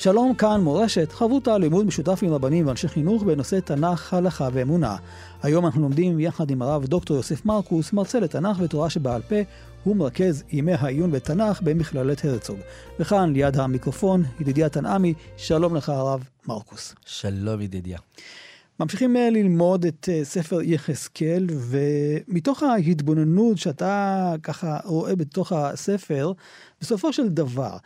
שלום כאן מורשת, חברותא לימוד משותף עם רבנים ואנשי חינוך בנושא תנ"ך, הלכה ואמונה. היום אנחנו לומדים יחד עם הרב דוקטור יוסף מרקוס, מרצה לתנ"ך ותורה שבעל פה, הוא מרכז ימי העיון בתנ"ך במכללת הרצוג. וכאן ליד המיקרופון, ידידיה תנעמי, שלום לך הרב מרקוס. שלום ידידיה. ממשיכים אה, ללמוד את אה, ספר יחזקאל, ומתוך ההתבוננות שאתה ככה רואה בתוך הספר, בסופו של דבר,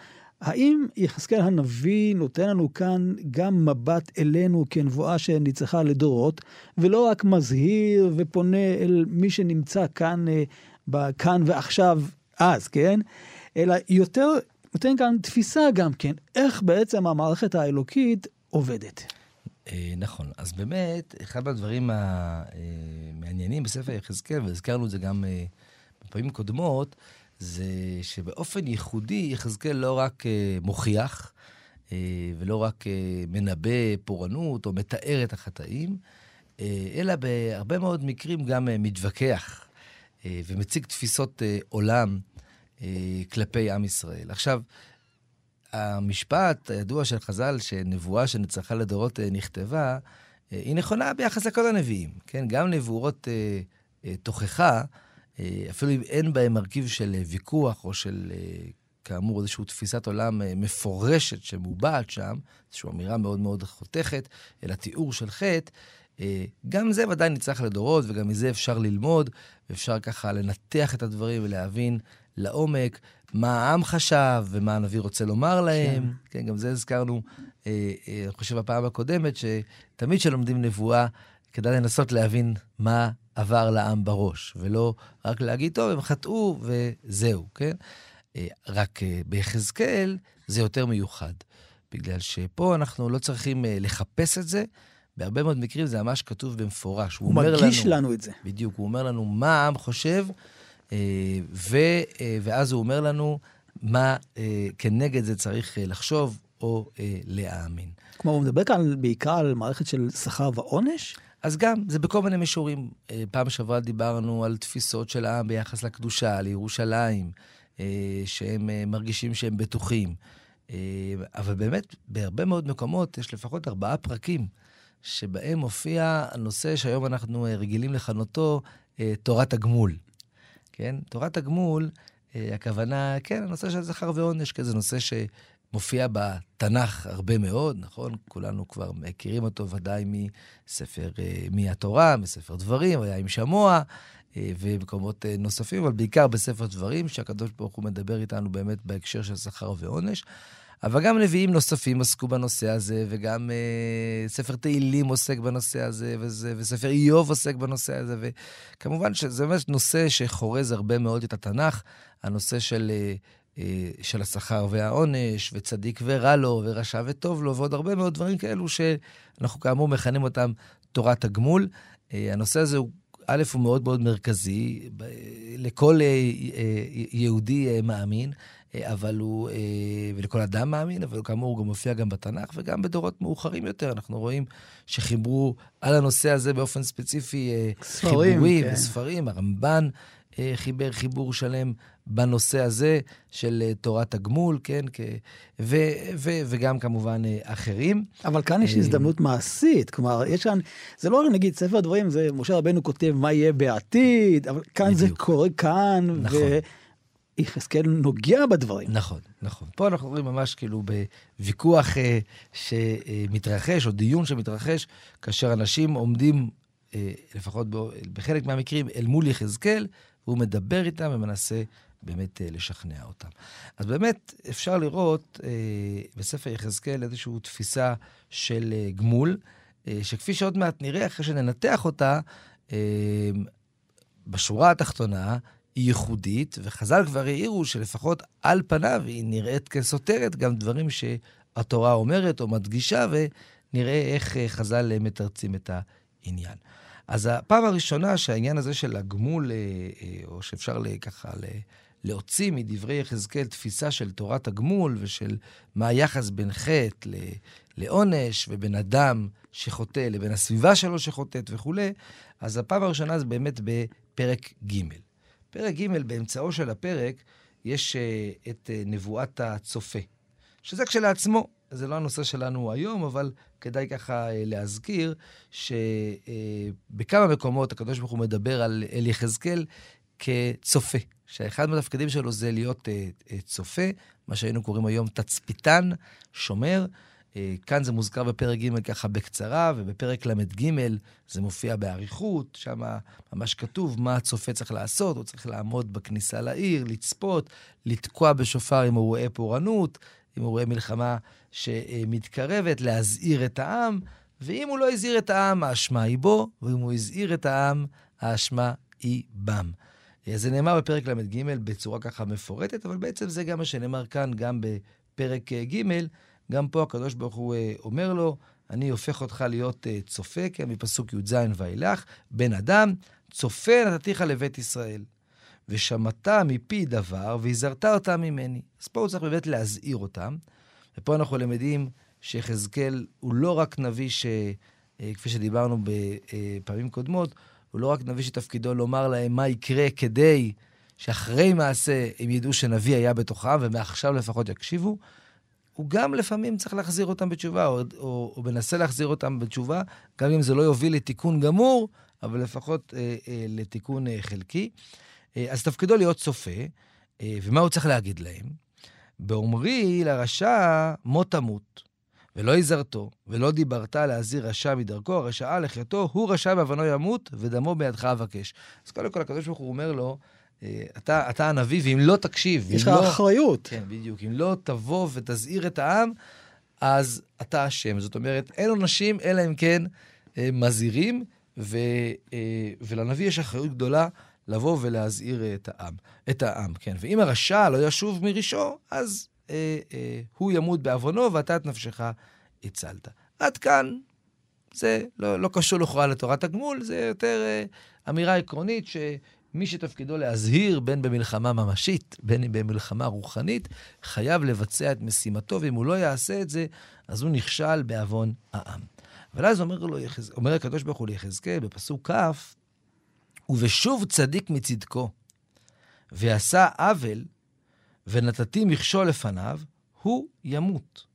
האם יחזקאל הנביא נותן לנו כאן גם מבט אלינו כנבואה שניצחה לדורות, ולא רק מזהיר ופונה אל מי שנמצא כאן, אה, כאן ועכשיו, אז, כן? אלא יותר נותן כאן תפיסה גם כן, איך בעצם המערכת האלוקית עובדת. אה, נכון. אז באמת, אחד מהדברים המעניינים בספר יחזקאל, והזכרנו את זה גם אה, בפעמים קודמות, זה שבאופן ייחודי יחזקאל לא רק uh, מוכיח, uh, ולא רק uh, מנבא פורענות או מתאר את החטאים, אלא בהרבה מאוד מקרים גם מתווכח ומציג תפיסות עולם כלפי עם ישראל. עכשיו, המשפט הידוע של חז"ל, שנבואה שנצרכה לדורות נכתבה, היא נכונה ביחס לכל הנביאים, כן? גם נבואות תוכחה, אה, אפילו אם אין בהם מרכיב של אה, ויכוח או של, אה, כאמור, איזושהי תפיסת עולם מפורשת שמובעת שם, איזושהי אמירה מאוד מאוד חותכת, אלא תיאור של חטא, גם זה ודאי ניצח לדורות, וגם מזה אפשר ללמוד, ואפשר ככה לנתח את הדברים ולהבין לעומק מה העם חשב ומה הנביא רוצה לומר להם. כן, כן גם זה הזכרנו, אני חושב, בפעם הקודמת, שתמיד כשלומדים נבואה, כדאי לנסות להבין מה עבר לעם בראש, ולא רק להגיד, טוב, הם חטאו וזהו, כן? אה, רק אה, ביחזקאל זה יותר מיוחד, בגלל שפה אנחנו לא צריכים אה, לחפש את זה. בהרבה מאוד מקרים זה ממש כתוב במפורש. הוא, הוא מרגיש לנו, לנו את זה. בדיוק, הוא אומר לנו מה העם חושב, ו, ואז הוא אומר לנו מה כנגד זה צריך לחשוב או להאמין. כלומר, הוא מדבר כאן בעיקר על מערכת של שכר ועונש? אז גם, זה בכל מיני מישורים. אה, פעם שעברה דיברנו על תפיסות של העם ביחס לקדושה, לירושלים, אה, שהם אה, מרגישים שהם בטוחים. אבל באמת, בהרבה מאוד מקומות יש לפחות ארבעה פרקים שבהם מופיע הנושא שהיום אנחנו רגילים לכנותו תורת הגמול. כן? תורת הגמול, הכוונה, כן, הנושא של זכר ועונש, כי זה נושא ש... מופיע בתנ"ך הרבה מאוד, נכון? כולנו כבר מכירים אותו ודאי מספר, אה, מהתורה, מספר דברים, היה עם שמוע אה, ומקומות אה, נוספים, אבל בעיקר בספר דברים, שהקדוש ברוך הוא מדבר איתנו באמת בהקשר של שכר ועונש. אבל גם נביאים נוספים עסקו בנושא הזה, וגם אה, ספר תהילים עוסק בנושא הזה, וזה, וספר איוב עוסק בנושא הזה, וכמובן שזה באמת נושא שחורז הרבה מאוד את התנ"ך, הנושא של אה, של השכר והעונש, וצדיק ורע לו, ורשע וטוב לו, ועוד הרבה מאוד דברים כאלו שאנחנו כאמור מכנים אותם תורת הגמול. אה, הנושא הזה הוא, א', הוא מאוד מאוד מרכזי לכל אה, יהודי מאמין, אבל הוא, ולכל אדם מאמין, אבל כאמור הוא גם מופיע גם בתנ"ך וגם בדורות מאוחרים יותר. אנחנו רואים שחיברו על הנושא הזה באופן ספציפי ספרים, חיבורים כן. וספרים, הרמב"ן. חיבר חיבור שלם בנושא הזה של אה, תורת הגמול, כן? ו, ו, וגם כמובן אה, אחרים. אבל כאן יש אה, הזדמנות מעשית, כלומר, יש כאן, זה לא רק נגיד ספר דברים, זה משה רבנו כותב מה יהיה בעתיד, אבל כאן בדיוק. זה קורה כאן, נכון. ויחזקאל נוגע בדברים. נכון, נכון. פה אנחנו רואים ממש כאילו בוויכוח אה, שמתרחש, או דיון שמתרחש, כאשר אנשים עומדים, אה, לפחות בחלק מהמקרים, אל מול יחזקאל, והוא מדבר איתם ומנסה באמת אה, לשכנע אותם. אז באמת אפשר לראות אה, בספר יחזקאל איזושהי תפיסה של אה, גמול, אה, שכפי שעוד מעט נראה, אחרי שננתח אותה, אה, בשורה התחתונה היא ייחודית, וחז"ל כבר העירו שלפחות על פניו היא נראית כסותרת גם דברים ש... התורה אומרת או מדגישה, ונראה איך אה, חז"ל מתרצים את העניין. אז הפעם הראשונה שהעניין הזה של הגמול, או שאפשר ככה להוציא מדברי יחזקאל תפיסה של תורת הגמול ושל מה היחס בין חטא לעונש ובין אדם שחוטא לבין הסביבה שלו שחוטאת וכולי, אז הפעם הראשונה זה באמת בפרק ג'. פרק ג', באמצעו של הפרק, יש uh, את uh, נבואת הצופה, שזה כשלעצמו, זה לא הנושא שלנו היום, אבל כדאי ככה uh, להזכיר שבכמה מקומות הקדוש ברוך הוא מדבר על אל יחזקאל כצופה, שאחד מהתפקידים שלו זה להיות uh, uh, צופה, מה שהיינו קוראים היום תצפיתן, שומר. אה, כאן זה מוזכר בפרק ג' ככה בקצרה, ובפרק ל"ג זה מופיע באריכות, שם ממש כתוב מה הצופה צריך לעשות, הוא צריך לעמוד בכניסה לעיר, לצפות, לתקוע בשופר אם הוא רואה פורענות, אם הוא רואה מלחמה שמתקרבת, להזהיר את העם, ואם הוא לא הזהיר את העם, האשמה היא בו, ואם הוא הזהיר את העם, האשמה היא בם. אז זה נאמר בפרק ל"ג בצורה ככה מפורטת, אבל בעצם זה גם מה שנאמר כאן, גם בפרק ג', גם פה הקדוש ברוך הוא אה, אומר לו, אני הופך אותך להיות אה, צופה, כן, מפסוק י"ז ואילך, בן אדם, צופה נתתיך לבית ישראל. ושמעת מפי דבר, והזהרת אותם ממני. אז פה הוא צריך באמת להזהיר אותם. ופה אנחנו למדים שיחזקאל הוא לא רק נביא ש... אה, כפי שדיברנו בפעמים קודמות, הוא לא רק נביא שתפקידו לומר להם מה יקרה כדי שאחרי מעשה הם ידעו שנביא היה בתוכם, ומעכשיו לפחות יקשיבו, הוא גם לפעמים צריך להחזיר אותם בתשובה, או, או, או מנסה להחזיר אותם בתשובה, גם אם זה לא יוביל לתיקון גמור, אבל לפחות אה, אה, לתיקון אה, חלקי. אה, אז תפקידו להיות צופה, אה, ומה הוא צריך להגיד להם? באומרי לרשע מות תמות, ולא יזרתו, ולא דיברת להזהיר רשע מדרכו, הרשעה לחייתו, הוא רשע בעוונו ימות, ודמו בידך אבקש. אז קודם כל, הקדוש ברוך הוא אומר לו, אה, אתה, אתה הנביא, ואם לא תקשיב, יש לך לא, אחריות. כן, בדיוק. אם לא תבוא ותזהיר את העם, אז אתה אשם. זאת אומרת, אין עונשים, אלא אם כן אה, מזהירים, ו, אה, ולנביא יש אחריות גדולה לבוא ולהזהיר את העם. את העם, כן. ואם הרשע לא ישוב מראשו, אז אה, אה, הוא ימות בעוונו, ואתה את נפשך הצלת. עד כאן זה לא, לא קשור לכאורה לתורת הגמול, זה יותר אה, אמירה עקרונית ש... מי שתפקידו להזהיר, בין במלחמה ממשית, בין במלחמה רוחנית, חייב לבצע את משימתו, ואם הוא לא יעשה את זה, אז הוא נכשל בעוון העם. אבל אז אומר, לו, אומר הקדוש ברוך הוא ליחזקאל בפסוק כ', ובשוב צדיק מצדקו, ועשה עוול, ונתתי מכשול לפניו, הוא ימות.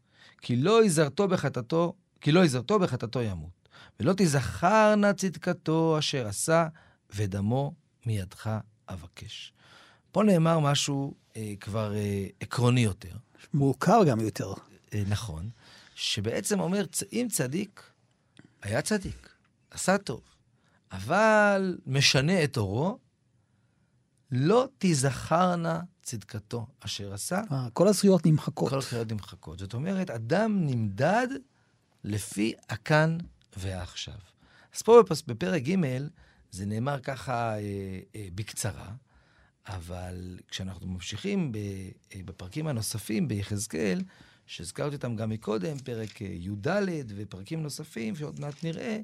כי לא יזרתו בחטאתו, כי לא יזרתו בחטאתו ימות. ולא תזכרנה צדקתו אשר עשה, ודמו מידך אבקש. פה נאמר משהו אה, כבר אה, עקרוני יותר. מוכר גם יותר. אה, נכון, שבעצם אומר, אם צדיק, היה צדיק, עשה טוב, אבל משנה את אורו, לא תזכרנה צדקתו אשר עשה. אה, כל הזכויות נמחקות. כל הזכויות נמחקות. זאת אומרת, אדם נמדד לפי הכאן והעכשיו. אז פה בפרק ג' זה נאמר ככה אה, אה, בקצרה, אבל כשאנחנו ממשיכים ב, אה, בפרקים הנוספים ביחזקאל, שהזכרתי אותם גם מקודם, פרק אה, י"ד ופרקים נוספים שעוד מעט נראה,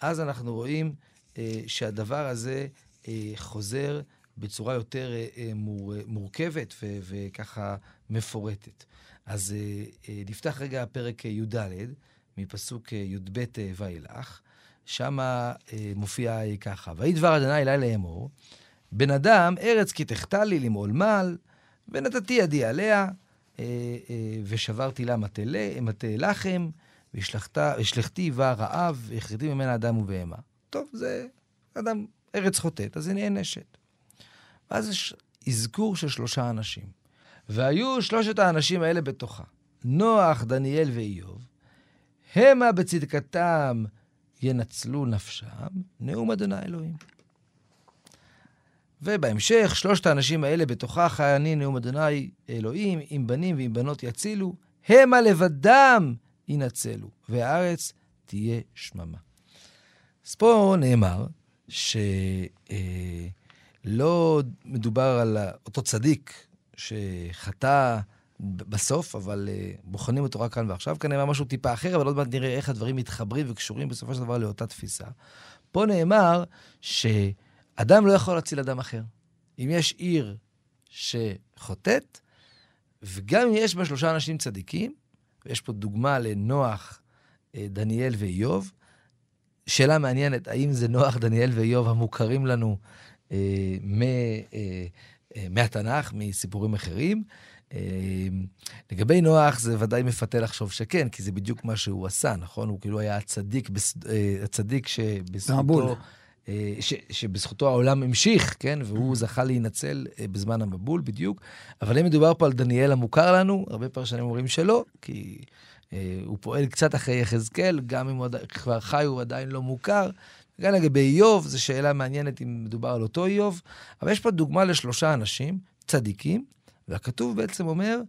אז אנחנו רואים אה, שהדבר הזה אה, חוזר בצורה יותר אה, אה מור, מורכבת ו, וככה מפורטת. אז אה, אה, נפתח רגע פרק י"ד, מפסוק אה, י"ב אה, ואילך. שם אה, מופיע ככה, ויהי דבר אדוני אלי לאמור, בן אדם, ארץ כי תחטא לי למעול מעל, ונתתי ידי עליה, אה, אה, ושברתי לה מטה לחם, והשלכתי בה רעב, והכרתי ממנה אדם ובהמה. טוב, זה אדם, ארץ חוטאת, אז היא נענשת. ואז יש אזכור של שלושה אנשים. והיו שלושת האנשים האלה בתוכה, נוח, דניאל ואיוב, המה בצדקתם ינצלו נפשם, נאום אדוני אלוהים. ובהמשך, שלושת האנשים האלה בתוכה חי אני נאום אדוני אלוהים, עם בנים ועם בנות יצילו, המה לבדם ינצלו, והארץ תהיה שממה. אז פה נאמר שלא אה, מדובר על אותו צדיק שחטא בסוף, אבל uh, בוחנים אותו רק כאן ועכשיו. נאמר משהו טיפה אחר, אבל עוד מעט נראה איך הדברים מתחברים וקשורים בסופו של דבר לאותה תפיסה. פה נאמר שאדם לא יכול להציל אדם אחר. אם יש עיר שחוטאת, וגם אם יש בה שלושה אנשים צדיקים, ויש פה דוגמה לנוח, אה, דניאל ואיוב, שאלה מעניינת, האם זה נוח, דניאל ואיוב המוכרים לנו אה, מ, אה, אה, מהתנ"ך, מסיפורים אחרים? אה, לגבי נוח, זה ודאי מפתה לחשוב שכן, כי זה בדיוק מה שהוא עשה, נכון? הוא כאילו היה הצדיק, אה, הצדיק שבזכותו... אה, ש, שבזכותו העולם המשיך, כן? והוא mm-hmm. זכה להינצל אה, בזמן המבול בדיוק. אבל אם מדובר פה על דניאל המוכר לנו, הרבה פרשנים אומרים שלא, כי אה, הוא פועל קצת אחרי יחזקאל, גם אם הוא כבר חי הוא עדיין לא מוכר. גם לגבי איוב, זו שאלה מעניינת אם מדובר על אותו איוב. אבל יש פה דוגמה לשלושה אנשים, צדיקים, והכתוב בעצם אומר,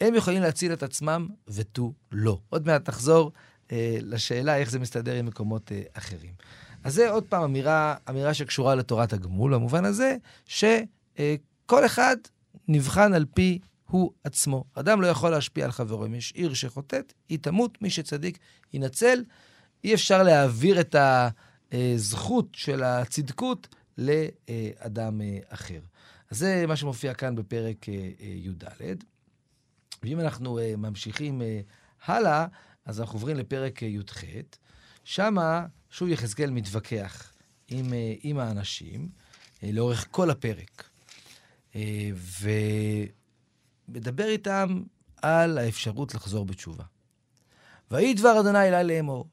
הם יכולים להציל את עצמם ותו לא. עוד מעט נחזור אה, לשאלה איך זה מסתדר עם מקומות אה, אחרים. אז זה עוד פעם אמירה, אמירה שקשורה לתורת הגמול, במובן הזה שכל אחד נבחן על פי הוא עצמו. אדם לא יכול להשפיע על חברו. אם יש עיר שחוטאת, היא תמות, מי שצדיק ינצל. אי אפשר להעביר את הזכות של הצדקות לאדם אחר. אז זה מה שמופיע כאן בפרק י"ד. ואם אנחנו ממשיכים הלאה, אז אנחנו עוברים לפרק י"ח. שמה שוב יחזקאל מתווכח עם, אה, עם האנשים אה, לאורך כל הפרק, אה, ומדבר איתם על האפשרות לחזור בתשובה. ויהי דבר אדוני אלי לאמור,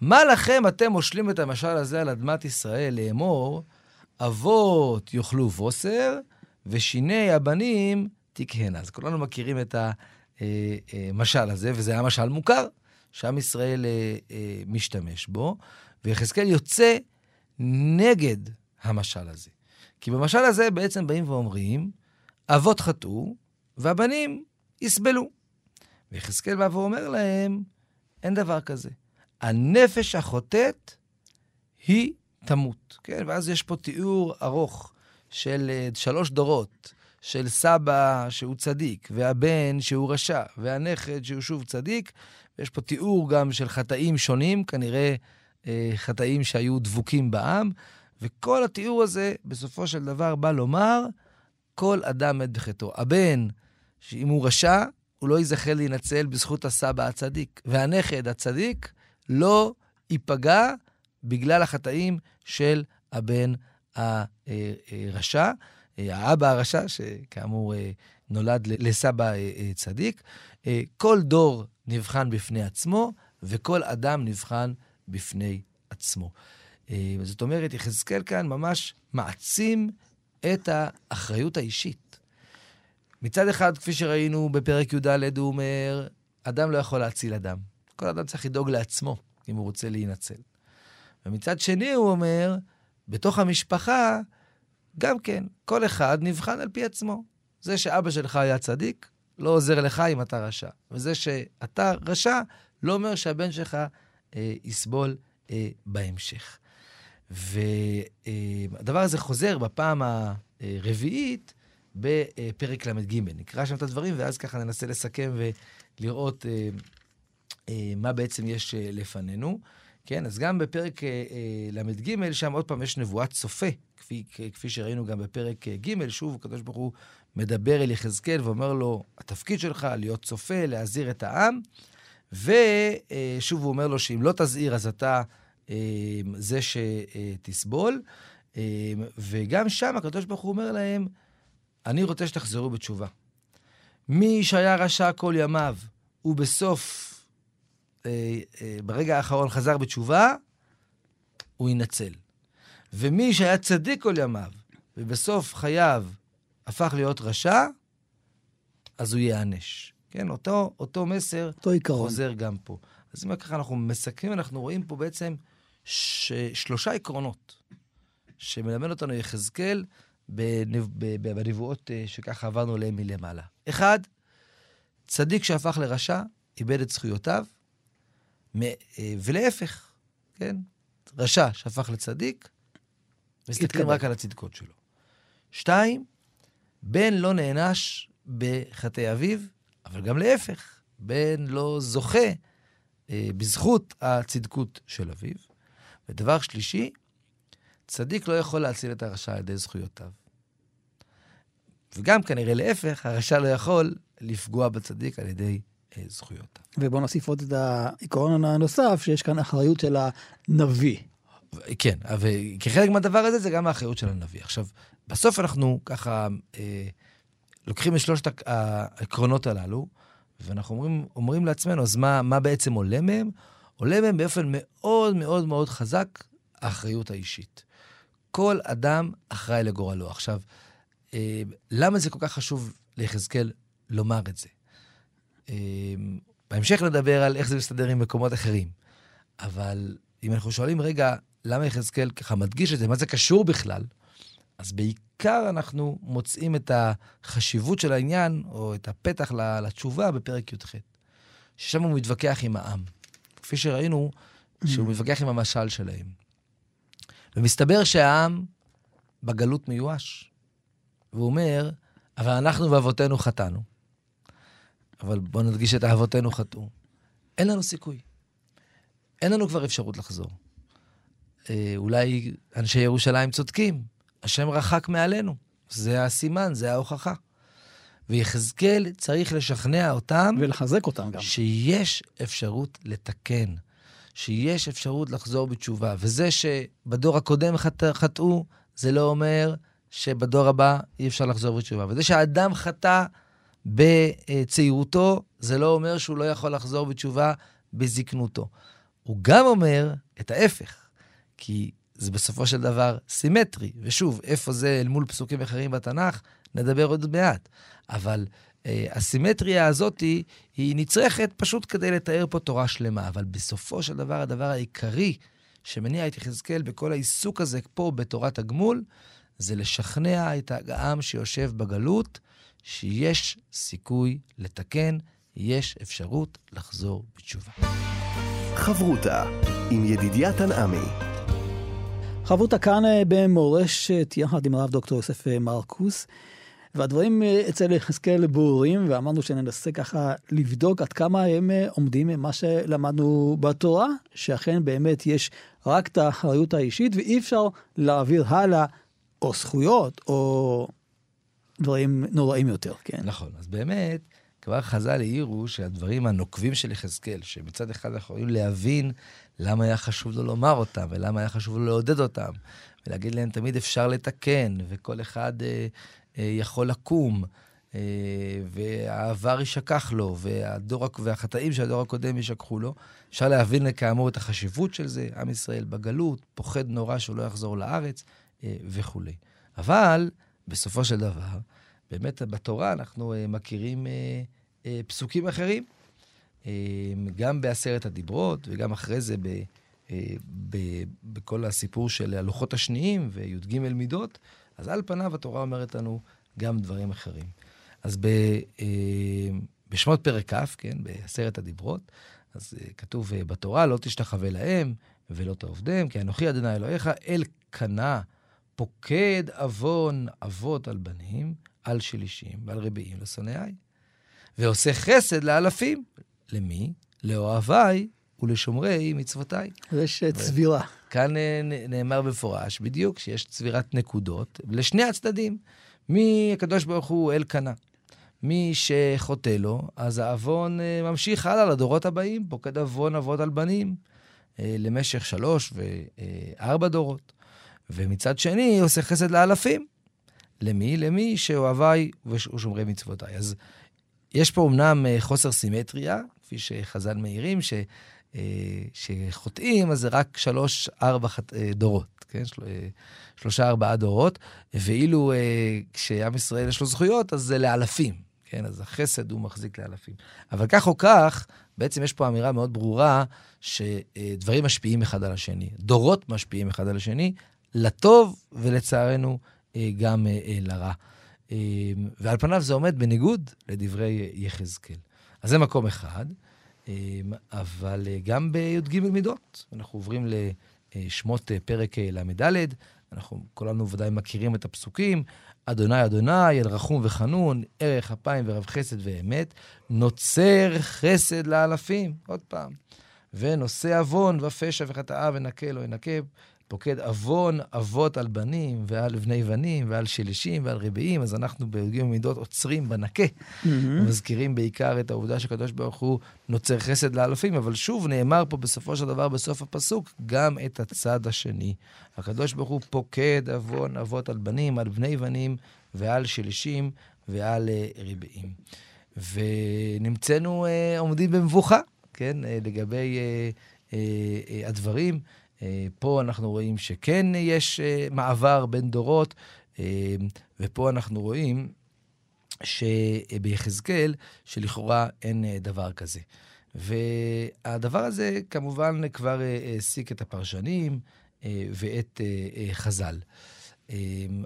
מה לכם אתם מושלים את המשל הזה על אדמת ישראל לאמור, אבות יאכלו בוסר, ושיני הבנים תקהנה. אז כולנו מכירים את המשל הזה, וזה היה משל מוכר. שעם ישראל אה, אה, משתמש בו, ויחזקאל יוצא נגד המשל הזה. כי במשל הזה בעצם באים ואומרים, אבות חטאו והבנים יסבלו. ויחזקאל בא ואומר להם, אין דבר כזה. הנפש החוטאת היא תמות. כן, ואז יש פה תיאור ארוך של uh, שלוש דורות, של סבא שהוא צדיק, והבן שהוא רשע, והנכד שהוא שוב צדיק, יש פה תיאור גם של חטאים שונים, כנראה אה, חטאים שהיו דבוקים בעם, וכל התיאור הזה בסופו של דבר בא לומר, כל אדם מת בחטאו. הבן, שאם הוא רשע, הוא לא ייזכר להינצל בזכות הסבא הצדיק. והנכד הצדיק לא ייפגע בגלל החטאים של הבן הרשע, אה, האבא הרשע, שכאמור אה, נולד לסבא אה, צדיק. כל דור נבחן בפני עצמו, וכל אדם נבחן בפני עצמו. אה, זאת אומרת, יחזקאל כאן ממש מעצים את האחריות האישית. מצד אחד, כפי שראינו בפרק י"ד, הוא אומר, אדם לא יכול להציל אדם. כל אדם צריך לדאוג לעצמו, אם הוא רוצה להינצל. ומצד שני, הוא אומר, בתוך המשפחה, גם כן, כל אחד נבחן על פי עצמו. זה שאבא שלך היה צדיק, לא עוזר לך אם אתה רשע. וזה שאתה רשע, לא אומר שהבן שלך אה, יסבול אה, בהמשך. והדבר הזה חוזר בפעם הרביעית בפרק ל"ג. נקרא שם את הדברים, ואז ככה ננסה לסכם ולראות אה, מה בעצם יש אה, לפנינו. כן, אז גם בפרק אה, אה ל"ג, שם עוד פעם יש נבואת צופה, כפי, כפי שראינו גם בפרק אה, ג', שוב, הקדוש ברוך הוא מדבר אל יחזקאל ואומר לו, התפקיד שלך להיות צופה, להזהיר את העם, ושוב הוא אומר לו שאם לא תזהיר אז אתה אה, זה שתסבול. אה, וגם שם הקדוש ברוך הוא אומר להם, אני רוצה שתחזרו בתשובה. מי שהיה רשע כל ימיו, ובסוף, ברגע האחרון חזר בתשובה, הוא יינצל. ומי שהיה צדיק כל ימיו, ובסוף חייו הפך להיות רשע, אז הוא ייענש. כן, אותו, אותו מסר אותו חוזר גם פה. אז אם ככה אנחנו מסכמים, אנחנו רואים פה בעצם. שלושה עקרונות שמלמד אותנו יחזקאל בנב... בנבואות אה, שככה עברנו עליהן מלמעלה. אחד, צדיק שהפך לרשע, איבד את זכויותיו, אה, ולהפך, כן? רשע שהפך לצדיק, מסתכלים רק על הצדקות שלו. שתיים, בן לא נענש בחטאי אביו, אבל גם להפך, בן לא זוכה אה, בזכות הצדקות של אביו. ודבר שלישי, צדיק לא יכול להציל את הרשע על ידי זכויותיו. וגם כנראה להפך, הרשע לא יכול לפגוע בצדיק על ידי אה, זכויותיו. ובוא נוסיף עוד את העיקרון הנוסף, שיש כאן אחריות של הנביא. כן, וכחלק מהדבר הזה זה גם האחריות של הנביא. עכשיו, בסוף אנחנו ככה אה, לוקחים את שלושת העקרונות הללו, ואנחנו אומרים, אומרים לעצמנו, אז מה, מה בעצם עולה מהם? עולה מהם באופן מאוד מאוד מאוד חזק האחריות האישית. כל אדם אחראי לגורלו. עכשיו, אה, למה זה כל כך חשוב ליחזקאל לומר את זה? אה, בהמשך נדבר על איך זה מסתדר עם מקומות אחרים. אבל אם אנחנו שואלים, רגע, למה יחזקאל ככה מדגיש את זה, מה זה קשור בכלל? אז בעיקר אנחנו מוצאים את החשיבות של העניין, או את הפתח לתשובה בפרק י"ח, ששם הוא מתווכח עם העם. כפי שראינו, שהוא. מתווכח עם המשל שלהם. ומסתבר שהעם בגלות מיואש. והוא אומר, אבל אנחנו ואבותינו חטאנו. אבל בואו נדגיש את אבותינו חטאו. אין לנו סיכוי. אין לנו כבר אפשרות לחזור. אה, אולי אנשי ירושלים צודקים, השם רחק מעלינו. זה הסימן, זה ההוכחה. ויחזקאל צריך לשכנע אותם... ולחזק אותם גם. שיש אפשרות לתקן, שיש אפשרות לחזור בתשובה. וזה שבדור הקודם חט... חטאו, זה לא אומר שבדור הבא אי אפשר לחזור בתשובה. וזה שהאדם חטא בצעירותו, זה לא אומר שהוא לא יכול לחזור בתשובה בזקנותו. הוא גם אומר את ההפך, כי זה בסופו של דבר סימטרי. ושוב, איפה זה אל מול פסוקים אחרים בתנ"ך, נדבר עוד מעט. אבל אה, הסימטריה הזאת היא, היא נצרכת פשוט כדי לתאר פה תורה שלמה. אבל בסופו של דבר, הדבר העיקרי שמניע את יחזקאל בכל העיסוק הזה פה בתורת הגמול, זה לשכנע את העם שיושב בגלות שיש סיכוי לתקן, יש אפשרות לחזור בתשובה. חברותה עם ידידיה תנעמי חברותה כאן אה, במורשת יחד עם הרב דוקטור יוסף אה, מרקוס. והדברים אה, אצל יחזקאל ברורים, ואמרנו שננסה ככה לבדוק עד כמה הם עומדים ממה שלמדנו בתורה, שאכן באמת יש רק את האחריות האישית, ואי אפשר להעביר הלאה או זכויות, או דברים נוראים יותר, כן? נכון, אז באמת, כבר חז"ל העירו שהדברים הנוקבים של יחזקאל, שמצד אחד אנחנו יכולים להבין למה היה חשוב לו לומר אותם, ולמה היה חשוב לו לעודד אותם, ולהגיד להם תמיד אפשר לתקן, וכל אחד אה, אה, יכול לקום, אה, והעבר יישכח לו, והדור, והחטאים של הדור הקודם יישכחו לו. אפשר להבין כאמור את החשיבות של זה, עם ישראל בגלות, פוחד נורא שהוא לא יחזור לארץ, אה, וכולי. אבל, בסופו של דבר, באמת בתורה אנחנו אה, מכירים אה, אה, פסוקים אחרים. גם בעשרת הדיברות וגם אחרי זה ב, ב, בכל הסיפור של הלוחות השניים וי"ג מידות, אז על פניו התורה אומרת לנו גם דברים אחרים. אז ב, בשמות פרק כ', כן, בעשרת הדיברות, אז כתוב בתורה, לא תשתחווה להם ולא תעובדם, כי אנוכי אדוני אלוהיך, אל קנה פוקד עוון אבות על בנים, על שלישים ועל רביעים לשונאיי. ועושה חסד לאלפים. למי? לאוהביי ולשומרי מצוותיי. יש אה, צבירה. כאן אה, נאמר במפורש, בדיוק, שיש צבירת נקודות לשני הצדדים. מי הקדוש ברוך הוא אל קנה. מי שחוטא לו, אז העוון אה, ממשיך הלאה לדורות הבאים, פוקד עוון אבות על בנים למשך שלוש וארבע דורות. ומצד שני, עושה חסד לאלפים. למי? למי שאוהביי ושומרי מצוותיי. אז יש פה אמנם אה, חוסר סימטריה, כפי שחז"ל מעירים, ש, אה, שחוטאים, אז זה רק שלוש, ארבע אה, דורות, כן? של, שלושה, ארבעה דורות, ואילו כשעם ישראל יש לו זכויות, אז זה לאלפים, כן? אז החסד הוא מחזיק לאלפים. אבל כך או כך, בעצם יש פה אמירה מאוד ברורה שדברים משפיעים אחד על השני. דורות משפיעים אחד על השני, לטוב ולצערנו אה, גם אה, אה, לרע. ועל פניו זה עומד בניגוד לדברי יחזקאל. אז זה מקום אחד, אבל גם בי"ג מידות, אנחנו עוברים לשמות פרק ל"ד, אנחנו כולנו ודאי מכירים את הפסוקים, אדוני אדוני, אל רחום וחנון, ערך אפיים ורב חסד ואמת, נוצר חסד לאלפים. עוד פעם. ונושא עוון ופשע וחטאה ונקה לא ינקה, פוקד עוון אבות על בנים ועל בני בנים ועל שלישים ועל רביעים, אז אנחנו בהוגים ומידות עוצרים בנקה. Mm-hmm. מזכירים בעיקר את העובדה שקדוש ברוך הוא נוצר חסד לאלפים, אבל שוב נאמר פה בסופו של דבר, בסוף הפסוק, גם את הצד השני. הקדוש ברוך הוא פוקד עוון אבות על בנים, על בני בנים ועל שלישים ועל uh, רביעים. ונמצאנו uh, עומדים במבוכה, כן, uh, לגבי uh, uh, uh, הדברים. אה, פה אנחנו רואים שכן יש אה, מעבר בין דורות, אה, ופה אנחנו רואים שביחזקאל, שלכאורה אין דבר כזה. והדבר הזה כמובן כבר העסיק את הפרשנים ואת חז"ל.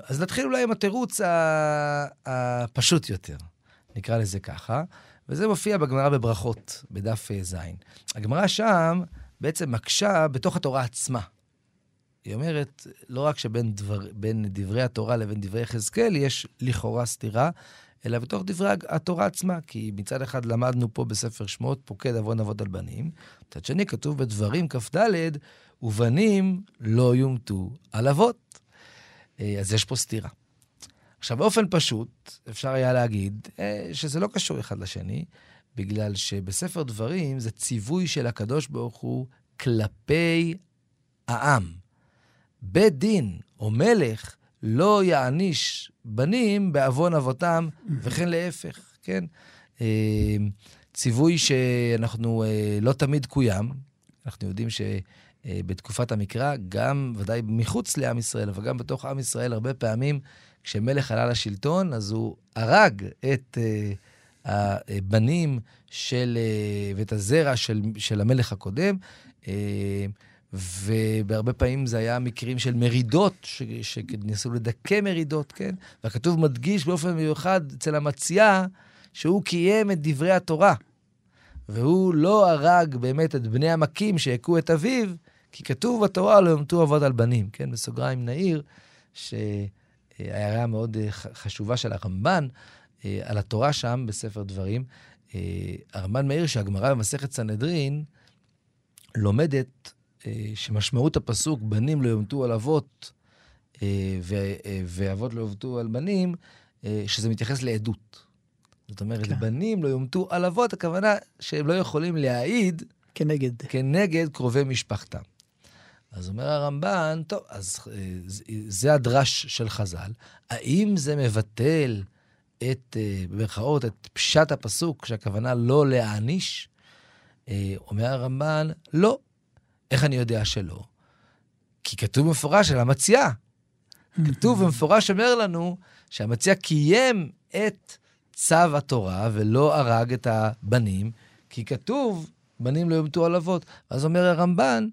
אז נתחיל אולי עם התירוץ הפשוט יותר, נקרא לזה ככה, וזה מופיע בגמרא בברכות, בדף ז'. הגמרא שם בעצם מקשה בתוך התורה עצמה. היא אומרת, לא רק שבין דבר, דברי התורה לבין דברי יחזקאל יש לכאורה סתירה, אלא בתוך דברי התורה עצמה. כי מצד אחד למדנו פה בספר שמות, פוקד עוון אבות על בנים. מצד שני, כתוב בדברים כ"ד, ובנים לא יומתו על אבות. אה, אז יש פה סתירה. עכשיו, באופן פשוט, אפשר היה להגיד אה, שזה לא קשור אחד לשני, בגלל שבספר דברים זה ציווי של הקדוש ברוך הוא כלפי העם. בית דין או מלך לא יעניש בנים בעוון אבותם, וכן להפך, כן? אה, ציווי שאנחנו אה, לא תמיד קוים. אנחנו יודעים שבתקופת המקרא, גם, ודאי מחוץ לעם ישראל, אבל גם בתוך עם ישראל, הרבה פעמים, כשמלך עלה לשלטון, אז הוא הרג את... אה, הבנים של, אה, ואת הזרע של, של המלך הקודם. אה, ובהרבה פעמים זה היה מקרים של מרידות, שניסו לדכא מרידות, כן? והכתוב מדגיש באופן מיוחד אצל המציעה, שהוא קיים את דברי התורה. והוא לא הרג באמת את בני המכים שהכו את אביו, כי כתוב בתורה לא יומתו אבות על בנים, כן? בסוגריים נעיר, שההערה מאוד חשובה של הרמב"ן, אה, על התורה שם בספר דברים. אה, הרמב"ן מעיר שהגמרא במסכת סנהדרין לומדת אה, שמשמעות הפסוק, בנים לא יומתו על אבות ואבות לא יומתו על בנים, שזה מתייחס לעדות. זאת אומרת, כן. בנים לא יומתו על אבות, הכוונה שהם לא יכולים להעיד כנגד. כנגד קרובי משפחתם. אז אומר הרמב"ן, טוב, אז זה הדרש של חז"ל. האם זה מבטל את, אה, במרכאות, את פשט הפסוק, שהכוונה לא להעניש? אה, אומר הרמב"ן, לא. איך אני יודע שלא? כי כתוב במפורש על המציעה. כתוב במפורש אומר לנו שהמציע קיים את צו התורה ולא הרג את הבנים, כי כתוב, בנים לא יומתו על אבות. אז אומר הרמב"ן,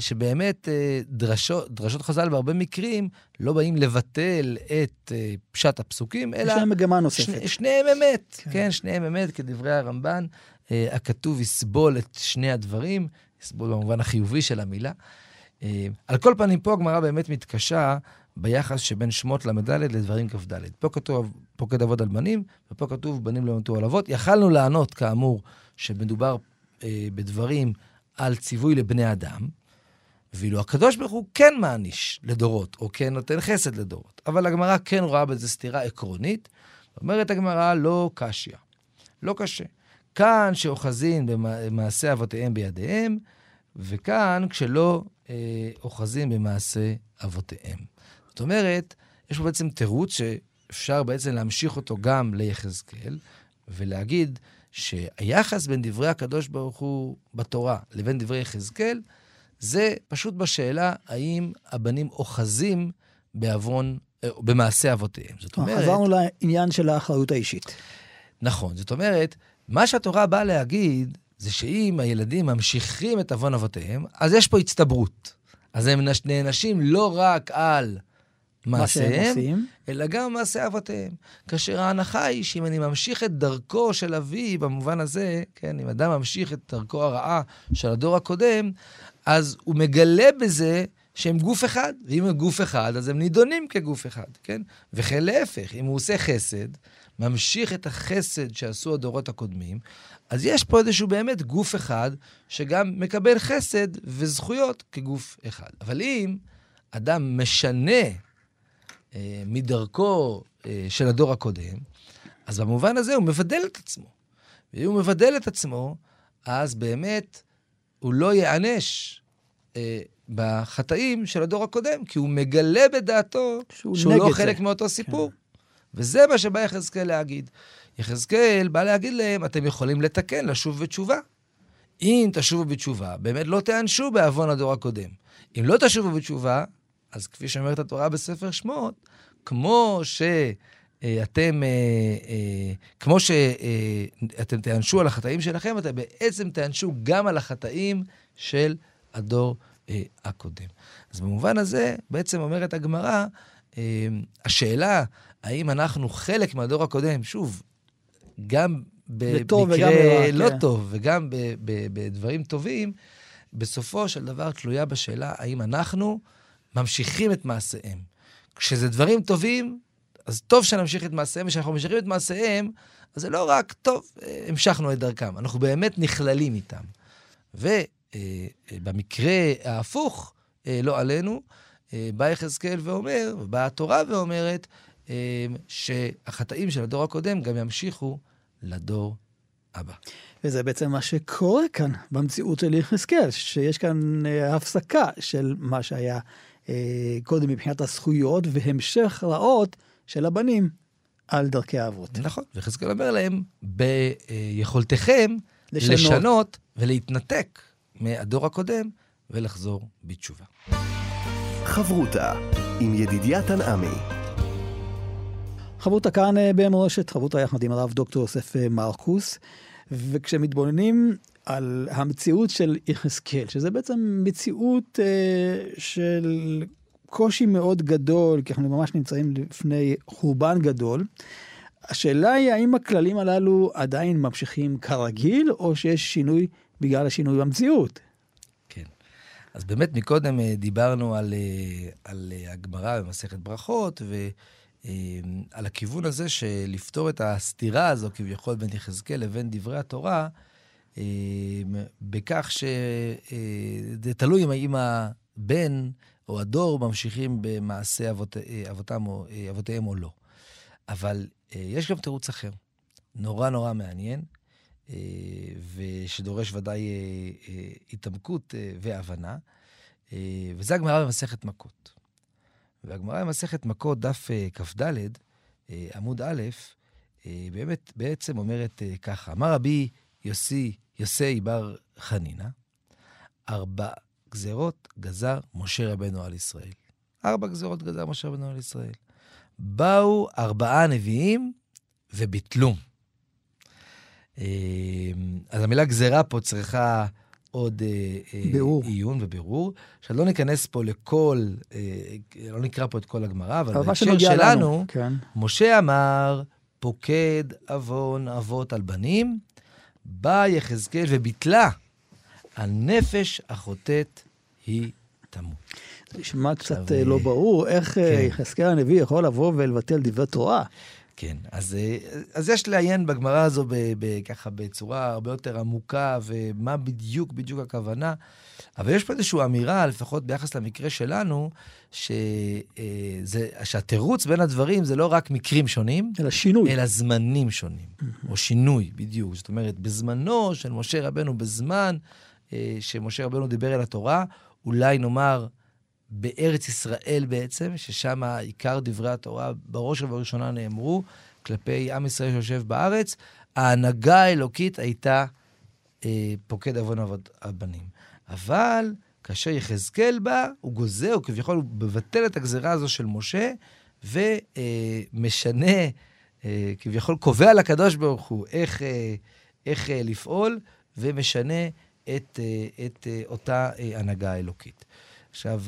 שבאמת אה, דרשות, דרשות חז"ל בהרבה מקרים לא באים לבטל את אה, פשט הפסוקים, אלא... יש להם מגמה נוספת. שני, שניהם אמת, כן. כן, שניהם אמת, כדברי הרמב"ן. הכתוב יסבול את שני הדברים, יסבול במובן החיובי של המילה. על כל פנים, פה הגמרא באמת מתקשה ביחס שבין שמות ל"ד לדברים כ"ד. פה כתוב פוקד אבות על בנים, ופה כתוב בנים לא ימתו על אבות. יכלנו לענות, כאמור, שמדובר אה, בדברים על ציווי לבני אדם, ואילו הקדוש ברוך הוא כן מעניש לדורות, או כן נותן חסד לדורות. אבל הגמרא כן רואה בזה סתירה עקרונית. אומרת הגמרא, לא קשיא, לא קשה. כאן שאוחזין במעשה אבותיהם בידיהם, וכאן כשלא אה, אוחזין במעשה אבותיהם. זאת אומרת, יש פה בעצם תירוץ שאפשר בעצם להמשיך אותו גם ליחזקאל, ולהגיד שהיחס בין דברי הקדוש ברוך הוא בתורה לבין דברי יחזקאל, זה פשוט בשאלה האם הבנים אוחזים בעוון, אה, במעשה אבותיהם. זאת אומרת... עברנו לעניין של האחריות האישית. נכון. זאת אומרת, מה שהתורה באה להגיד, זה שאם הילדים ממשיכים את עוון אבותיהם, אז יש פה הצטברות. אז הם נענשים לא רק על מעשיהם, אלא גם מעשי אבותיהם. כאשר ההנחה היא שאם אני ממשיך את דרכו של אבי, במובן הזה, כן, אם אדם ממשיך את דרכו הרעה של הדור הקודם, אז הוא מגלה בזה שהם גוף אחד, ואם הם גוף אחד, אז הם נידונים כגוף אחד, כן? וכן להפך, אם הוא עושה חסד, ממשיך את החסד שעשו הדורות הקודמים, אז יש פה איזשהו באמת גוף אחד, שגם מקבל חסד וזכויות כגוף אחד. אבל אם אדם משנה אה, מדרכו אה, של הדור הקודם, אז במובן הזה הוא מבדל את עצמו. ואם הוא מבדל את עצמו, אז באמת הוא לא ייענש אה, בחטאים של הדור הקודם, כי הוא מגלה בדעתו שהוא, שהוא לא חלק זה. מאותו סיפור. כן. וזה מה שבא יחזקאל להגיד. יחזקאל בא להגיד להם, אתם יכולים לתקן, לשוב בתשובה. אם תשובו בתשובה, באמת לא תיענשו בעוון הדור הקודם. אם לא תשובו בתשובה, אז כפי שאומרת התורה בספר שמות, כמו שאתם, אה, אה, כמו שאתם תיענשו על החטאים שלכם, אתם בעצם תיענשו גם על החטאים של הדור אה, הקודם. אז במובן הזה, בעצם אומרת הגמרא, השאלה האם אנחנו חלק מהדור הקודם, שוב, גם במקרה לא כן. טוב וגם בדברים טובים, בסופו של דבר תלויה בשאלה האם אנחנו ממשיכים את מעשיהם. כשזה דברים טובים, אז טוב שנמשיך את מעשיהם, וכשאנחנו ממשיכים את מעשיהם, אז זה לא רק, טוב, המשכנו את דרכם, אנחנו באמת נכללים איתם. ובמקרה ההפוך, אה, לא עלינו, אה, בא יחזקאל ואומר, ובאה התורה ואומרת, אה, שהחטאים של הדור הקודם גם ימשיכו לדור הבא. וזה בעצם מה שקורה כאן במציאות של יחזקאל, שיש כאן הפסקה של מה שהיה אה, קודם מבחינת הזכויות והמשך רעות של הבנים על דרכי האבות. נכון, וחזקאל אומר להם, ביכולתכם לשנות. לשנות ולהתנתק מהדור הקודם ולחזור בתשובה. חברותה עם ידידיה תנעמי. חברותה כאן אה, במורשת, חברותה יחד עם הרב דוקטור יוסף אה, מרקוס, וכשמתבוננים על המציאות של יחזקאל, שזה בעצם מציאות אה, של קושי מאוד גדול, כי אנחנו ממש נמצאים לפני חורבן גדול. השאלה היא האם הכללים הללו עדיין ממשיכים כרגיל, או שיש שינוי בגלל השינוי במציאות. כן. אז באמת מקודם אה, דיברנו על, אה, על אה, הגמרא במסכת ברכות, ועל הכיוון הזה של לפתור את הסתירה הזו כביכול בין יחזקאל לבין דברי התורה, בכך שזה תלוי אם הבן או הדור ממשיכים במעשה אבות, אבותם או, אבותיהם או לא. אבל אה, יש גם תירוץ אחר, נורא נורא מעניין, אה, ושדורש ודאי אה, התעמקות והבנה, וזה הגמרא במסכת מכות. והגמרא במסכת מכות, דף כ"ד, עמוד א', באמת בעצם אומרת ככה, אמר רבי יוסי יוסי בר חנינה, ארבע גזרות גזר משה רבנו על ישראל. ארבע גזרות גזר משה רבנו על ישראל. באו ארבעה נביאים וביטלו. אמ, אז המילה גזרה פה צריכה עוד אה, אה, בירור. עיון ובירור. עכשיו, לא ניכנס פה לכל, אה, לא נקרא פה את כל הגמרא, אבל בהקשר שלנו, כן. משה אמר, פוקד עוון אבות על בנים, בא יחזקאל וביטלה, הנפש החוטאת היא תמות. נשמע קצת אה, לא ברור, איך אה, כן. יחזקאל הנביא יכול לבוא ולבטל דברי תורה? כן, אז, אה, אז יש לעיין בגמרא הזו ב, ב, ככה בצורה הרבה יותר עמוקה, ומה בדיוק בדיוק הכוונה. אבל יש פה איזושהי אמירה, לפחות ביחס למקרה שלנו, שזה, שהתירוץ בין הדברים זה לא רק מקרים שונים, אלא שינוי. אלא זמנים שונים. או שינוי, בדיוק. זאת אומרת, בזמנו של משה רבנו, בזמן שמשה רבנו דיבר אל התורה, אולי נאמר, בארץ ישראל בעצם, ששם עיקר דברי התורה בראש ובראשונה נאמרו כלפי עם ישראל שיושב בארץ, ההנהגה האלוקית הייתה אה, פוקד עוון הבנים. אבל כאשר יחזקאל בא, הוא גוזר, הוא כביכול הוא מבטל את הגזרה הזו של משה, ומשנה, אה, אה, כביכול קובע לקדוש ברוך הוא איך, אה, איך אה, לפעול, ומשנה את, אה, את אה, אותה אה, הנהגה אלוקית. עכשיו,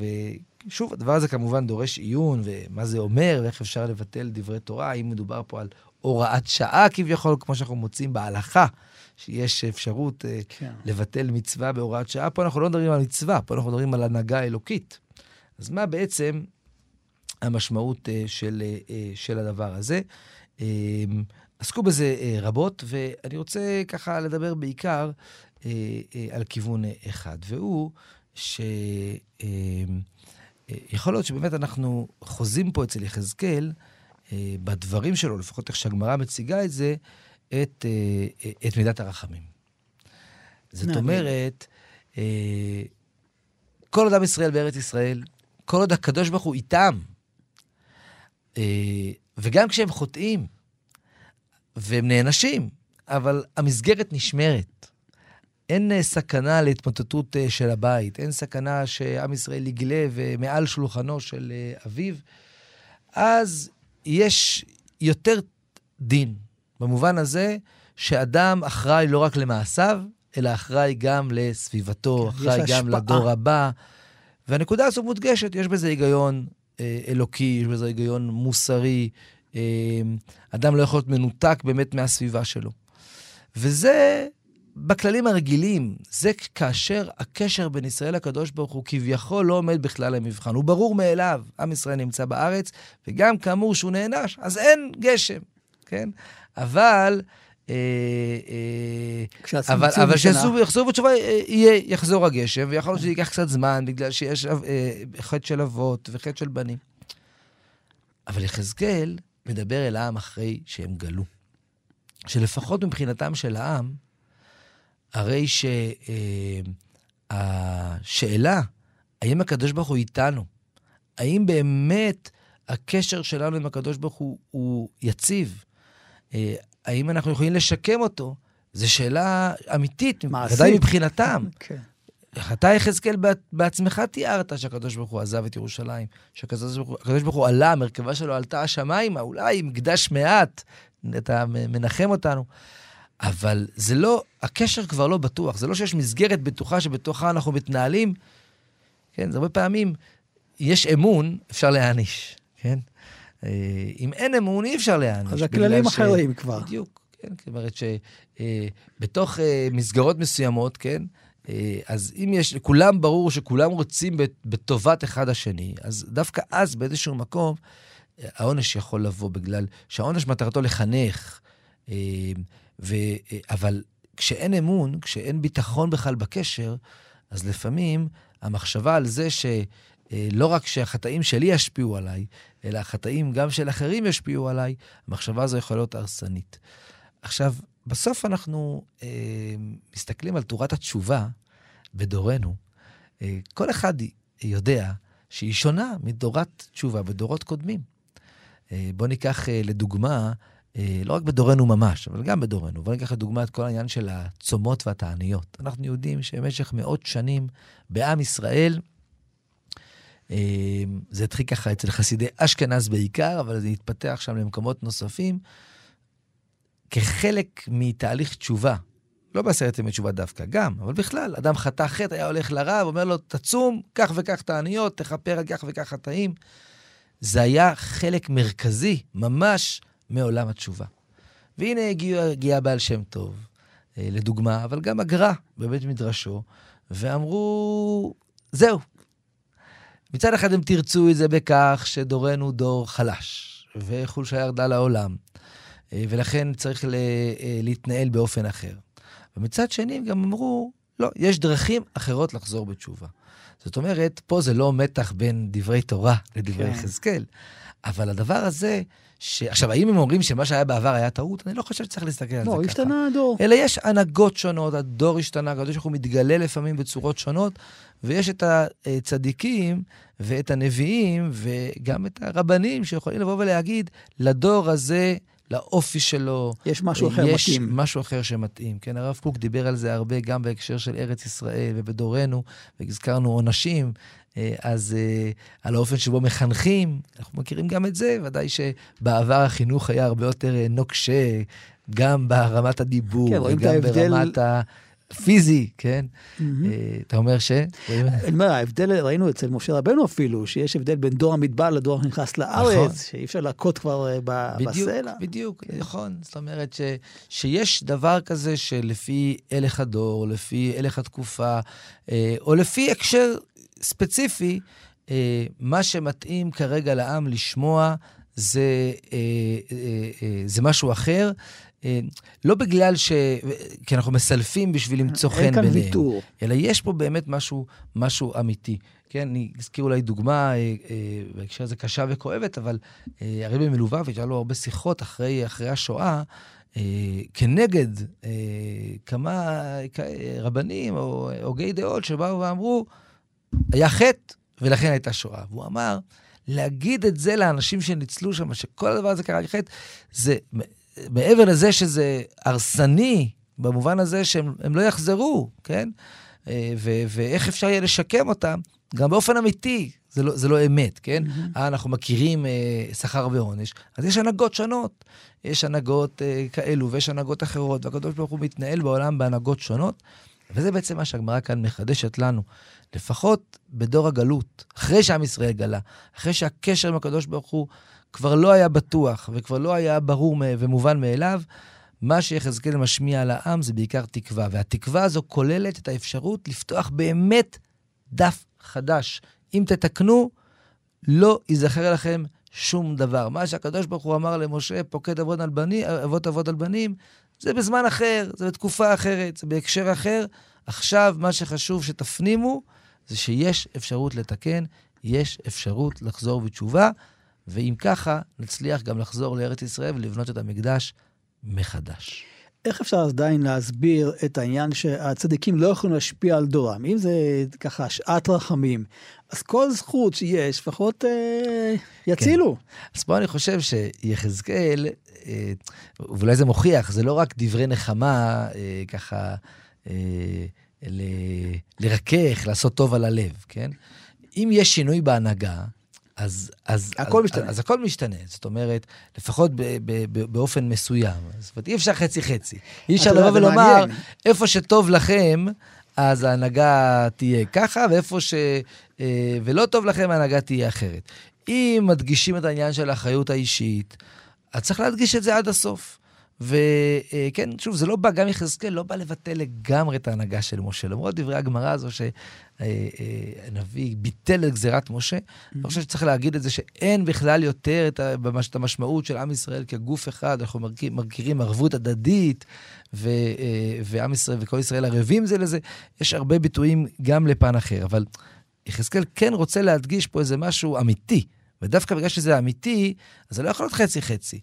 שוב, הדבר הזה כמובן דורש עיון, ומה זה אומר, ואיך אפשר לבטל דברי תורה, האם מדובר פה על הוראת שעה כביכול, כמו שאנחנו מוצאים בהלכה, שיש אפשרות כן. לבטל מצווה בהוראת שעה. פה אנחנו לא מדברים על מצווה, פה אנחנו מדברים על הנהגה אלוקית. אז מה בעצם המשמעות של, של הדבר הזה? עסקו בזה רבות, ואני רוצה ככה לדבר בעיקר על כיוון אחד, והוא שיכול להיות שבאמת אנחנו חוזים פה אצל יחזקאל, בדברים שלו, לפחות איך שהגמרא מציגה את זה, את, את מידת הרחמים. זאת אומרת, כל אדם ישראל בארץ ישראל, כל עוד הקדוש ברוך הוא איתם, וגם כשהם חוטאים, והם נענשים, אבל המסגרת נשמרת. אין סכנה להתמוטטות של הבית, אין סכנה שעם ישראל יגלה ומעל שולחנו של אביו, אז יש יותר דין, במובן הזה שאדם אחראי לא רק למעשיו, אלא אחראי גם לסביבתו, כן, אחראי גם השפעה. לדור הבא. והנקודה הזו מודגשת, יש בזה היגיון אה, אלוקי, יש בזה היגיון מוסרי. אה, אדם לא יכול להיות מנותק באמת מהסביבה שלו. וזה בכללים הרגילים, זה כאשר הקשר בין ישראל לקדוש ברוך הוא כביכול לא עומד בכלל למבחן. הוא ברור מאליו, עם ישראל נמצא בארץ, וגם כאמור שהוא נענש, אז אין גשם, כן? אבל... אה, אה, אבל, אבל כשיחזרו בתשובה, אה, יהיה, יחזור הגשם, ויכול להיות שזה ייקח קצת זמן, בגלל שיש חטא של אבות וחטא של בנים. אבל יחזקאל מדבר אל העם אחרי שהם גלו. שלפחות מבחינתם של העם, הרי שהשאלה, האם הקדוש ברוך הוא איתנו? האם באמת הקשר שלנו עם הקדוש ברוך הוא, הוא יציב? האם אנחנו יכולים לשקם אותו? זו שאלה אמיתית, ודאי מבחינתם. כן. אתה, יחזקאל, בעצמך תיארת שהקדוש ברוך הוא עזב את ירושלים, שהקדוש ברוך הוא עלה, המרכבה שלו עלתה השמיימה, אולי עם מקדש מעט, אתה מנחם אותנו. אבל זה לא, הקשר כבר לא בטוח, זה לא שיש מסגרת בטוחה שבתוכה אנחנו מתנהלים. כן, זה הרבה פעמים, יש אמון, אפשר להעניש, כן? אה, אם אין אמון, אי אפשר להעניש. אז הכללים ש... אחרים כבר. בדיוק, כן, זאת אומרת שבתוך אה, מסגרות מסוימות, כן, אה, אז אם יש, לכולם ברור שכולם רוצים בטובת אחד השני, אז דווקא אז באיזשהו מקום, העונש יכול לבוא בגלל שהעונש מטרתו לחנך, ו, אבל כשאין אמון, כשאין ביטחון בכלל בקשר, אז לפעמים המחשבה על זה שלא רק שהחטאים שלי ישפיעו עליי, אלא החטאים גם של אחרים ישפיעו עליי, המחשבה הזו יכולה להיות הרסנית. עכשיו, בסוף אנחנו אה, מסתכלים על תורת התשובה בדורנו. אה, כל אחד יודע שהיא שונה מתורת תשובה בדורות קודמים. אה, בואו ניקח אה, לדוגמה, אה, לא רק בדורנו ממש, אבל גם בדורנו. בואו ניקח לדוגמה את כל העניין של הצומות והתעניות. אנחנו יודעים שבמשך מאות שנים בעם ישראל, אה, זה התחיל ככה אצל חסידי אשכנז בעיקר, אבל זה התפתח שם למקומות נוספים, כחלק מתהליך תשובה. לא בעשרת ימי תשובה דווקא, גם, אבל בכלל, אדם חטא חטא, היה הולך לרב, אומר לו, תצום, כך וכך תעניות, תכפר על כך וכך חטאים. זה היה חלק מרכזי, ממש, מעולם התשובה. והנה הגיע, הגיע בעל שם טוב, אה, לדוגמה, אבל גם הגר"א בבית מדרשו, ואמרו, זהו. מצד אחד הם תרצו את זה בכך שדורנו דור חלש, וחולשה ירדה לעולם, אה, ולכן צריך אה, להתנהל באופן אחר. ומצד שני הם גם אמרו, לא, יש דרכים אחרות לחזור בתשובה. זאת אומרת, פה זה לא מתח בין דברי תורה לדברי כן. אבל הדבר הזה ש... עכשיו, האם הם אומרים שמה שהיה בעבר היה טעות? אני לא חושב שצריך להסתכל על לא, זה ככה. לא, השתנה הדור. אלא יש הנהגות שונות, הדור השתנה, הקדוש ברוך הוא מתגלה לפעמים בצורות שונות, ויש את הצדיקים ואת הנביאים וגם את הרבנים שיכולים לבוא ולהגיד, לדור הזה, לאופי שלו, יש משהו אחר יש מתאים. יש משהו אחר שמתאים. כן, הרב קוק דיבר על זה הרבה גם בהקשר של ארץ ישראל ובדורנו, והזכרנו עונשים. אה, אז אה, על האופן שבו מחנכים, אנחנו מכירים גם את זה, ודאי שבעבר החינוך היה הרבה יותר אה, נוקשה, גם ברמת הדיבור, כן, וגם ההבדל... ברמת ה... פיזי, כן? Mm-hmm. אתה אומר ש... אני אומר, ההבדל, ראינו אצל משה רבנו אפילו, שיש הבדל בין דור המדבר לדור הנכנס לארץ, נכון. שאי אפשר להכות כבר בדיוק, בסלע. בדיוק, כן. נכון. זאת אומרת ש, שיש דבר כזה שלפי הלך הדור, לפי הלך התקופה, או לפי הקשר ספציפי, אה, מה שמתאים כרגע לעם לשמוע זה, אה, אה, אה, זה משהו אחר. אה, לא בגלל ש... כי אנחנו מסלפים בשביל למצוא חן ביניהם. אין כאן ויתור. אלא יש פה באמת משהו, משהו אמיתי. כן, אני אזכיר אולי דוגמה, אה, אה, בהקשר הזה קשה וכואבת, אבל אה, הרבי מלובביץ', היה לו הרבה שיחות אחרי, אחרי השואה, אה, כנגד אה, כמה רבנים או הוגי דעות שבאו ואמרו, היה חטא ולכן הייתה שואה. והוא אמר, להגיד את זה לאנשים שניצלו שם, שכל הדבר הזה קרה כחטא, זה מעבר לזה שזה הרסני, במובן הזה שהם לא יחזרו, כן? אה, ו- ואיך אפשר יהיה לשקם אותם, גם באופן אמיתי, זה לא, זה לא אמת, כן? Mm-hmm. אנחנו מכירים אה, שכר ועונש, אז יש הנהגות שונות. יש הנהגות אה, כאלו ויש הנהגות אחרות, והקדוש ברוך הוא מתנהל בעולם בהנהגות שונות, וזה בעצם מה שהגמרא כאן מחדשת לנו. לפחות בדור הגלות, אחרי שעם ישראל גלה, אחרי שהקשר עם הקדוש ברוך הוא כבר לא היה בטוח וכבר לא היה ברור ומובן מאליו, מה שיחזקאל משמיע על העם זה בעיקר תקווה, והתקווה הזו כוללת את האפשרות לפתוח באמת דף חדש. אם תתקנו, לא ייזכר לכם שום דבר. מה שהקדוש ברוך הוא אמר למשה, פוקד אבות על בנים, אבות אבות על בנים, זה בזמן אחר, זה בתקופה אחרת, זה בהקשר אחר. עכשיו, מה שחשוב שתפנימו, זה שיש אפשרות לתקן, יש אפשרות לחזור בתשובה, ואם ככה, נצליח גם לחזור לארץ ישראל ולבנות את המקדש מחדש. איך אפשר עדיין להסביר את העניין שהצדיקים לא יכולים להשפיע על דורם? אם זה ככה שעת רחמים, אז כל זכות שיש, לפחות אה, יצילו. כן. אז פה אני חושב שיחזקאל, אה, ואולי זה מוכיח, זה לא רק דברי נחמה, אה, ככה, אה, ל, לרכך, לעשות טוב על הלב, כן? אם יש שינוי בהנהגה, אז, אז, הכל אז, משתנה. אז הכל משתנה. זאת אומרת, לפחות ב, ב, ב, באופן מסוים. זאת אומרת, אי אפשר חצי-חצי. אי אפשר לבוא ולומר, איפה שטוב לכם, אז ההנהגה תהיה ככה, ואיפה ש... אה, ולא טוב לכם, ההנהגה תהיה אחרת. אם מדגישים את העניין של האחריות האישית, אז צריך להדגיש את זה עד הסוף. וכן, שוב, זה לא בא, גם יחזקאל לא בא לבטל לגמרי את ההנהגה של משה, למרות דברי הגמרא הזו שהנביא ביטל את גזירת משה. אני חושב שצריך להגיד את זה שאין בכלל יותר את המשמעות של עם ישראל כגוף אחד, אנחנו מכירים ערבות הדדית, ו, ועם ישראל וכל ישראל ערבים זה לזה. יש הרבה ביטויים גם לפן אחר, אבל יחזקאל כן רוצה להדגיש פה איזה משהו אמיתי. ודווקא בגלל שזה אמיתי, אז זה לא יכול להיות חצי-חצי.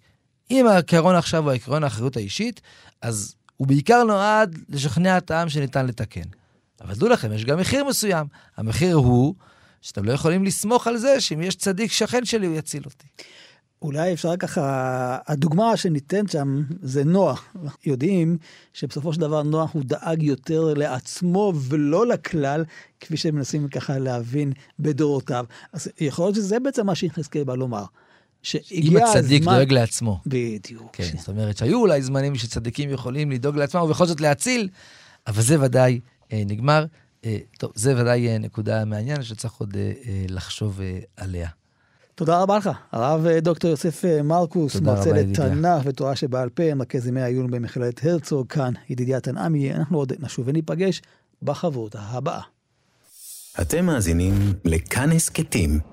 אם העיקרון עכשיו הוא העיקרון האחריות האישית, אז הוא בעיקר נועד לשכנע את העם שניתן לתקן. אבל דעו לכם, יש גם מחיר מסוים. המחיר הוא שאתם לא יכולים לסמוך על זה שאם יש צדיק שכן שלי, הוא יציל אותי. אולי אפשר ככה, הדוגמה שניתן שם זה נוח. יודעים שבסופו של דבר נוח הוא דאג יותר לעצמו ולא לכלל, כפי שמנסים ככה להבין בדורותיו. אז יכול להיות שזה בעצם מה שיחזקאל בא לומר. אם הצדיק הזמן... דואג לעצמו. בדיוק. כן, זאת אומרת שהיו אולי זמנים שצדיקים יכולים לדאוג לעצמם ובכל זאת להציל, אבל זה ודאי אה, נגמר. אה, טוב, זה ודאי אה, נקודה מעניינת שצריך עוד אה, אה, לחשוב אה, עליה. תודה רבה לך, הרב אה, דוקטור יוסף אה, מרקוס, מרצה לתנ"ך ותורה שבעל פה, מרכז ימי העיון במכללת הרצוג, כאן ידידיה תנעמי, אנחנו עוד נשוב וניפגש בחברות הבאה. אתם מאזינים לכאן הסכתים.